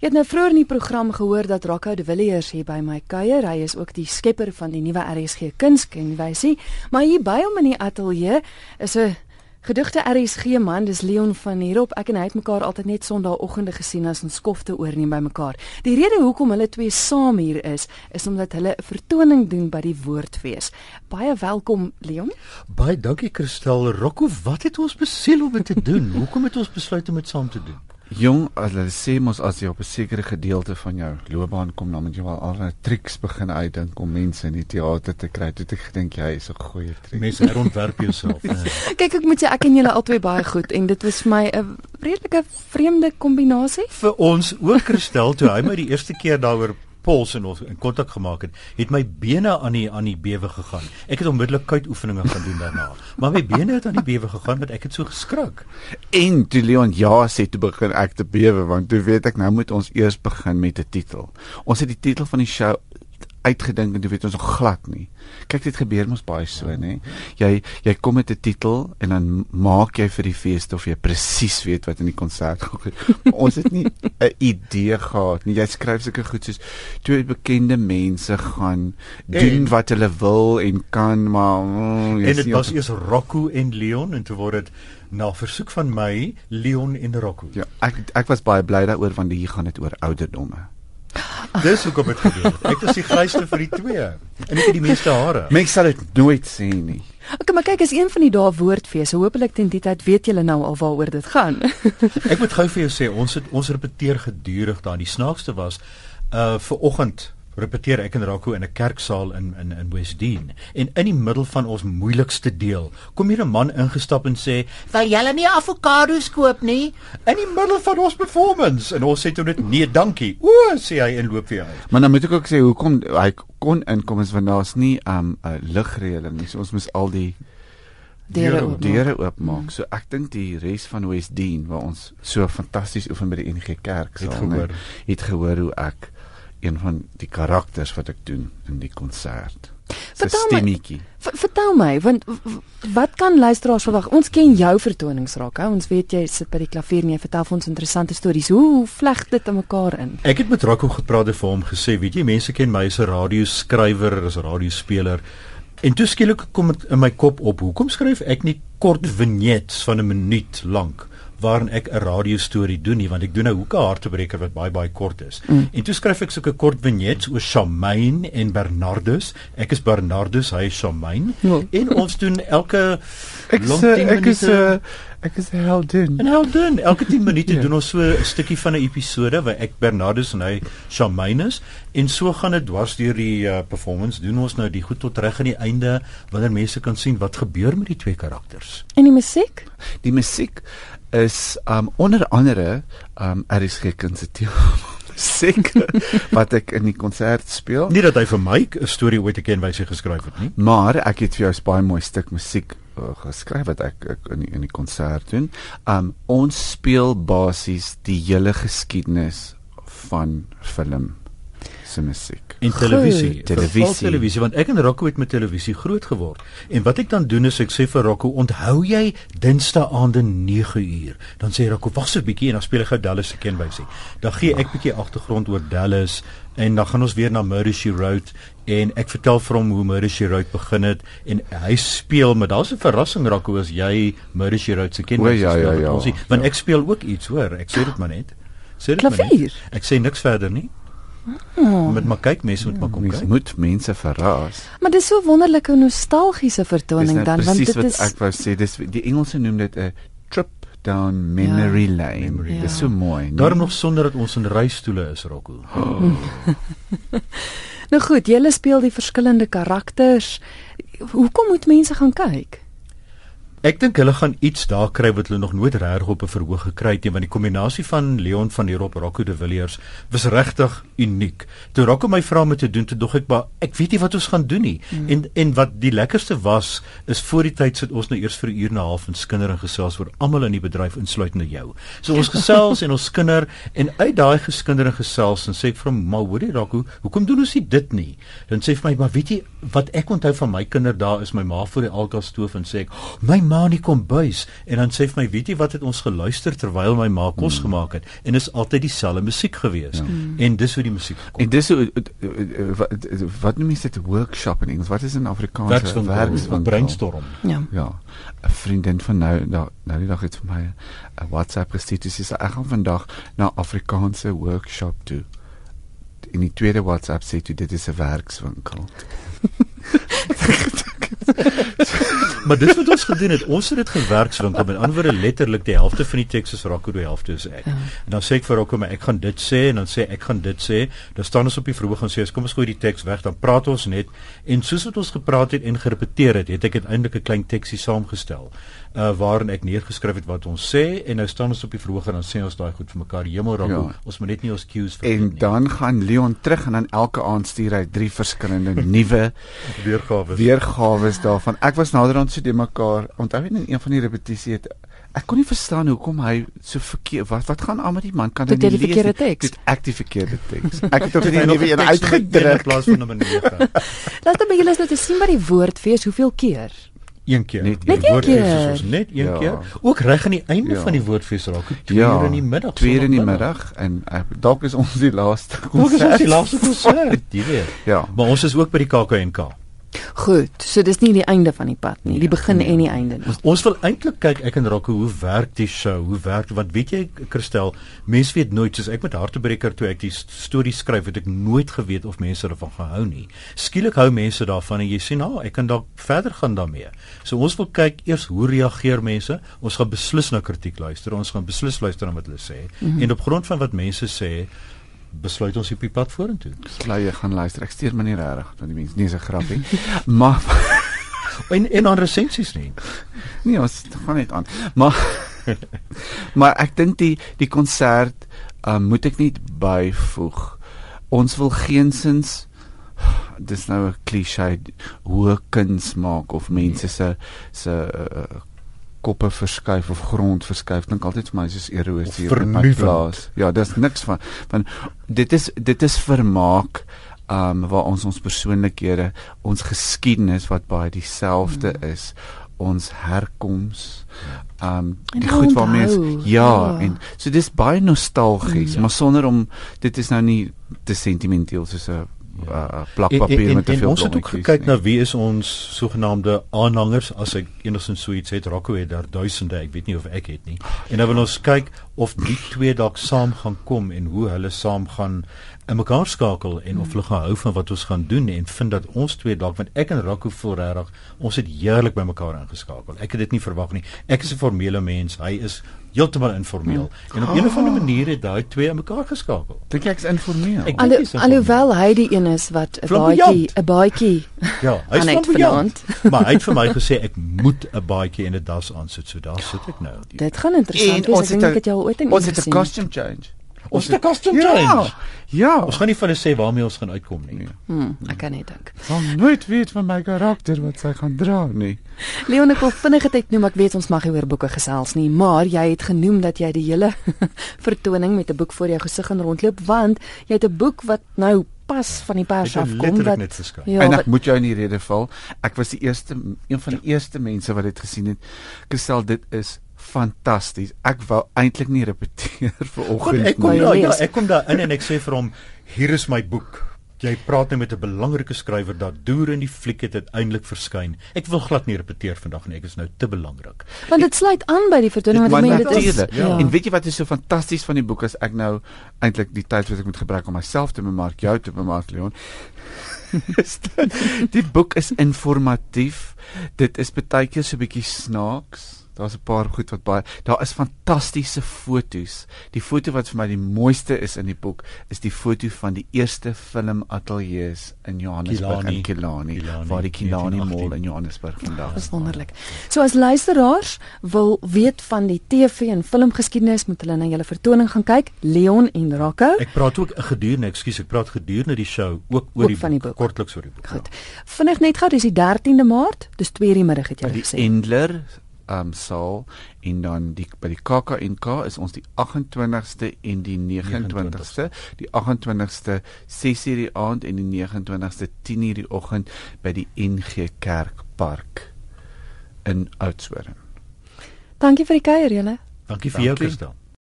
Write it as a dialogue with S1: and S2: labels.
S1: Jy het nou vroeër in die program gehoor dat Rocco de Villiers hier by my kuier. Hy is ook die skepper van die nuwe RSG Kunskenwysie, maar hier by hom in die ateljee is 'n gedigte RSG man, dis Leon van hierop. Ek en hy het mekaar altyd net Sondagoggende gesien as ons skofte oorneem by mekaar. Die rede hoekom hulle twee saam hier is, is omdat hulle 'n vertoning doen by die Woordfees. Baie welkom Leon.
S2: Baie dankie Christel. Rocco, wat het ons besiel om dit te doen? hoekom het ons besluit om dit saam te doen?
S3: Jong, hulle sê mos as jy op 'n sekere gedeelte van jou loopbaan kom, dan moet jy wel al 'n triks begin uitdink om mense in die teater te kry. Toe ek gedink jy is 'n goeie triek.
S2: Mense herontwerp jouself.
S1: Kyk, ek moet sê ek ken julle albei baie goed en dit was vir my 'n redelike vreemde kombinasie.
S2: Vir ons ook Christel, toe hy my die eerste keer daaroor pols en in kontak gemaak het, het my bene aan die aan die bewe gegaan. Ek het onmiddellik kuit oefeninge gaan doen daarna. Maar my bene het aan die bewe gegaan want ek het so geskrik.
S3: En toe Leon ja sê toe begin ek te bewe want toe weet ek nou moet ons eers begin met 'n titel. Ons het die titel van die show uitgedink en jy weet ons nog glad nie. Kyk dit gebeur mos baie so nê. Jy jy kom met 'n titel en dan maak jy vir die fees of jy presies weet wat in die konsert gaan. ons het nie 'n idee gehad nie. Jy skryf sulke goed soos twee bekende mense gaan doen en, wat hulle wil en kan maar
S2: oh, En dit was eers Rocco en Leon en toe word dit na versoek van my Leon en Rocco.
S3: Ja, ek ek was baie bly daaroor want hier gaan dit oor ouderdomme.
S2: Dis hoekom dit gebeur. Ek is die gryste vir die twee. En ek het die meeste hare.
S3: Mense sal dit nooit sê nie.
S1: Okay, maar kyk, is een van die dae woordfees. Hoopelik teen die tyd weet julle nou al waaroor dit gaan.
S2: ek moet gou vir jou sê, ons het ons repeteer gedurig daar. Die snaakste was uh vir oggend repeteer ek en Rako in 'n kerksaal in in in Westdene en in die middel van ons moeilikste deel kom hier 'n man ingestap en sê
S4: "Wil julle nie avokado's koop nie?"
S2: in die middel van ons performance en ons sê toe net nee dankie o sê hy en loop weer uit
S3: maar dan moet ek ook sê hoekom hy kon inkom is want daar's nie 'n um, lugreëling nie so ons moet al die deure oop deure oopmaak. Mm. So ek dink die res van Westdene waar ons so fantasties oefen by die NG Kerk
S2: sal het gehoor,
S3: nie, het gehoor hoe ek een van die karakters wat ek doen in die konsert.
S1: Vertel my, vertel my want wat kan luisteraars verwag? Ons ken jou vertonings raak, hè? Ons weet jy sit by die klavier en jy vertel vir ons interessante stories. Hoe vleg dit in mekaar in?
S2: Ek het met Rocco gepraat en vir hom gesê, weet jy, mense ken my as 'n radioskrywer, as 'n radiospeler. En toe skielik kom dit in my kop op, hoekom skryf ek nie kort vignettes van 'n minuut lank? Waarin ek 'n radio storie doen nie want ek doen nou hoeke hartebreker wat baie baie kort is. Mm. En toe skryf ek sulke kort vignettes oor Shamaine en Bernardus. Ek is Bernardus, hy is Shamaine. Oh. En ons doen elke
S3: ek is ek is ek is heldin.
S2: En heldin, elke 10 minute yeah. doen ons so 'n stukkie van 'n episode waar ek Bernardus en hy Shamaine is en so gaan dit dwars deur die uh, performance doen ons nou die goed tot reg aan die einde wanneer mense kan sien wat gebeur met die twee karakters.
S1: En die musiek?
S3: Die musiek is um onder andere um RSG Kunstitief seker wat ek in die konsert speel.
S2: Nie dat hy vir my 'n storie ooit ken wyse geskryf het nie.
S3: Maar ek het vir jou 'n baie mooi stuk musiek uh, geskryf wat ek, ek in die, in die konsert doen. Um ons speel basies die hele geskiedenis van film se musiek
S2: en televisie. Televisie. televisie want ek en Rocco het met televisie groot geword. En wat ek dan doen is ek sê vir Rocco, "Onthou jy Dinsdae aande 9uur?" Dan sê Rocco, "Wag so 'n bietjie en dan speel ek gou Dallas se kenwysie." Dan gee ek bietjie agtergrond oor Dallas en dan gaan ons weer na Murder She Wrote en ek vertel vir hom hoe Murder She Wrote begin het en hy speel, maar daar's 'n verrassing Rocco as jy Murder She Wrote se kenwysie
S3: ja, ja, ja,
S2: speel. Want ek speel ook iets, hoor. Ek sê dit maar net.
S1: Sê dit maar net.
S2: Ek sê niks verder nie. Oh. Met maar kyk mense moet maar kom
S3: kyk. Mense moet mense verras.
S1: Maar dis so wonderlike nostalgiese vertoning dan want dit is
S3: ek wou sê dis die Engelse noem dit 'n trip down memory ja. lane. Memory. Dis so mooi.
S2: Nee? Daarom nog sonder dat ons in reistoele is, Rocco. Oh.
S1: nou goed, jy speel die verskillende karakters. Hoekom moet mense gaan kyk?
S2: Ek dink hulle gaan iets daar kry wat hulle nog nooit reg op 'n verhoog gekry het nie want die kombinasie van Leon van der Rop Rocco de Villiers was regtig uniek. Toe Rocco my vra om te doen, toe dog ek maar ek weet nie wat ons gaan doen nie. Mm. En en wat die lekkerste was is voor die tyd sit ons nou eers vir 'n uur en 'n half in skinder en gesels oor almal in die bedryf insluitende jou. So ons gesels en ons skinder en uit daai geskinder en gesels en sê ek vir hom, "Maar hoorie Rocco, hoekom doen ons nie dit nie?" Dan sê hy vir my, "Maar weet jy wat ek onthou van my kinder daar is my ma voor die alkastoof en sê ek, "My ma in die kombuis en dan sê vir my, weet jy wat het ons geluister terwyl my ma kos
S3: Mm.
S2: gemaak het en is altyd dieselfde musiek gewees.
S3: Ja.
S2: En dis hoe die musiek gekom.
S3: En dis hoe eh, eh, eh, wat wat noem jy dit workshop in Engels? Wat is in Afrikaans?
S2: werkswinkel,
S3: Werkswinkel.
S2: brainstorm.
S1: Ja.
S3: Ja. 'n Vriendin van nou nou nou die dag het vir my 'n WhatsApp gestuur. Sy sê ek gaan vandag na Afrikaanse workshop toe. In die tweede WhatsApp sê jy dit is 'n werkswinkel.
S2: Maar dis wat ons gedoen het. Ons het dit gewerkswinkel. Met ander woorde letterlik die helfte van die teks is Rocco, die helfte is ek.
S1: Ja.
S2: En dan sê ek vir Rocco, maar ek gaan dit sê en dan sê ek gaan dit sê. Dan staan ons op die verhoog en sê, "Kom ons gooi die teks weg." Dan praat ons net en soos wat ons gepraat het en gerepeteer het, het ek uiteindelik 'n klein teksie saamgestel. Uh waarin ek neergeskryf het wat ons sê en nou staan ons op die verhoog en dan sê ons daai goed vir mekaar. Hemel Rocco,
S3: Ja.
S2: ons moet net nie ons cues vergeet
S3: En
S2: nie.
S3: dan gaan Leon terug en dan elke aand stuur hy drie verskillende nuwe
S2: weergawe.
S3: weergawe daarvan. Ek was naderhand so de mekaar. Onthou net in een van die repetisie het ek kon nie verstaan hoekom hy so verkeerd wat wat gaan aan met die man kan hy
S1: die
S3: lees nie? Dit ek die verkeerde teks. Ek het
S2: Hy
S3: nie
S2: nog
S3: nuwe een
S2: een een in
S3: uitgedruk.
S2: plaas van nommer 9.
S1: Laat my julle nou te sien by die woordfees hoeveel keer.
S2: Een keer.
S3: Net
S2: Die
S3: een
S2: woordfees
S1: keer.
S2: is ons net een
S3: Ja.
S2: keer. Ook reg aan die einde
S3: Ja.
S2: van die woordfees raak. hoe Twee
S3: Ja,
S2: uur in die middag.
S3: 2 uur in die middag en uh, dalk is ons die laaste
S2: Ook is ons die
S3: konsert.
S2: laaste konsert, jy weet.
S3: Ja.
S2: Maar ons is ook by die KAK&K.
S1: Goed, so dis nie die einde van die pad nie, die begin en die einde nie.
S2: Ons wil eintlik kyk ek en Rocco hoe werk die show? Hoe werk want weet jy Christel, mense weet nooit soos ek met Hartebreker toe ek die st- storie skryf het ek nooit geweet of mense daarvan gehou nie. Skielik hou mense daarvan en jy sien nou ek kan dalk verder gaan daarmee. So ons wil kyk eers hoe reageer mense. Ons gaan beslis na kritiek luister. Ons gaan beslis luister na wat hulle sê mm -hmm. en op grond van wat mense sê besluit ons op die pad vorentoe.
S3: Bly jy gaan luister. Ek steur my nie regtig want die mense nie is 'n grappie. maar
S2: En en aan resensies nie.
S3: nee, ons gaan net aan. Maar maar ek dink die die konsert um, moet ek net byvoeg. Ons wil geensins dis nou 'n klise hoe kuns maak of mense se se uh, koppe verskuif of grond verskuif dink altyd vir my soos erosie in my plaas. Ja, dis niks van van dit is dit is vermaak um waar ons ons persoonlikhede, ons geskiedenis wat baie dieselfde mm. is, ons herkoms um
S1: En
S3: die goed waarmee ons ja,
S1: ja.
S3: en so dis baie nostalgies,
S1: Mm.
S3: maar sonder om dit is nou nie te sentimenteel soos 'n uh, plak
S2: En,
S3: papier
S2: en,
S3: met te
S2: en,
S3: veel
S2: en ons het ook gekyk
S3: nie.
S2: na wie is ons sogenaamde aanhangers. As ek enigstens so iets het Rocco het daar duisende ek weet nie of ek het nie. En dan wil ons kyk of die twee dalk saam gaan kom en hoe hulle saam gaan in mekaar skakel en of hulle gaan hou van wat ons gaan doen en vind dat ons twee dalk want ek en Rocco voel regtig ons het heerlik by mekaar ingeskakel ek het dit nie verwag nie ek is 'n formele mens hy is heeltemal informeel en op 'n of ander manier het daai twee in mekaar geskakel
S3: Dink jy ek's informeel?
S2: Ek-
S1: Alho
S2: Dit is 'n
S1: alhoewel hy die een is wat 'n baadjie 'n baadjie
S2: Ja, hy's
S1: Annette
S2: flamboyant. maar hy het vir my gesê ek moet 'n baadjie en 'n das aansit, so daar sit ek nou.
S1: Dit gaan interessant wees. Ek dink ek het jou ooit in
S3: ons
S1: een
S3: het 'n
S1: gesien.
S3: costume change.
S2: Ons het 'n costume
S3: ja,
S2: change.
S3: Ja.
S2: Ons gaan nie van hulle sê waarmee ons gaan uitkom nie.
S3: Nee.
S1: Hmm, ek kan net dink.
S3: sal nooit weet van my karakter wat sy gaan dra nie.
S1: Leon ek wil vinnig dit noem ek weet ons mag nie oor boeke gesels nie maar jy het genoem dat jy die hele vertoning met 'n boek voor jou gesig gaan rondloop want jy het 'n boek wat nou pas van die pers afkom
S2: letterlik
S1: wat ja,
S3: en ek
S1: wat,
S3: moet jou in die rede val. Ek was die eerste een van die eerste mense wat dit gesien het. Kristel, dit is fantasties. Ek wou eintlik nie repeteer vir oggend
S2: ek kom
S1: Wou jy
S2: daar, ja,
S1: lees?
S2: ek kom daar in en ek sê vir hom, hier is my boek. Jy praat nou met 'n belangrike skrywer dat deur in die fliek het uiteindelik verskyn. Ek wil glad nie repeteer vandag nie, ek is nou te belangrik.
S1: want dit sluit aan by die vertoning ek meen dit is
S2: ja.
S3: En weet jy wat is so fantasties van die boek as ek nou eintlik die tyd wat ek moet gebruik om myself te bemark, jou te bemark Leon. die boek is informatief. Dit is baie keer so 'n bietjie snaaks. Daar's 'n paar goed wat baie daar is fantastiese fotos. Die foto wat vir my die mooiste is in die boek is die foto van die eerste filmateljee's in Johannesburg
S2: Killarney.
S3: in Killarney,
S2: Killarney,
S3: waar die
S2: 1918.
S3: Mall in Johannesburg vandag
S1: Dis wonderlik. So as luisteraars wil weet van die TV en filmgeskiedenis, moet hulle na julle vertoning gaan kyk, Leon en Rocco.
S2: Ek praat ook gedurende, ekskuus, ek praat gedurende die show ook oor
S1: Ook
S2: die
S1: van die
S2: boek,
S1: boek.
S2: kortliks oor die boek.
S1: Goed. Vinnig net gou, dis die 13de Maart, dis 2:00 die middag het jy
S3: by die
S1: gesê.
S3: Endler um saal en dan die by die KAKNK is ons die 28ste en die 29ste die 28ste 6:00 die aand en die 29ste 10:00 die oggend by die NG Kerkpark in Oudtshoorn.
S1: Dankie vir die kuier julle.
S2: Dankie vir jou. Kristel.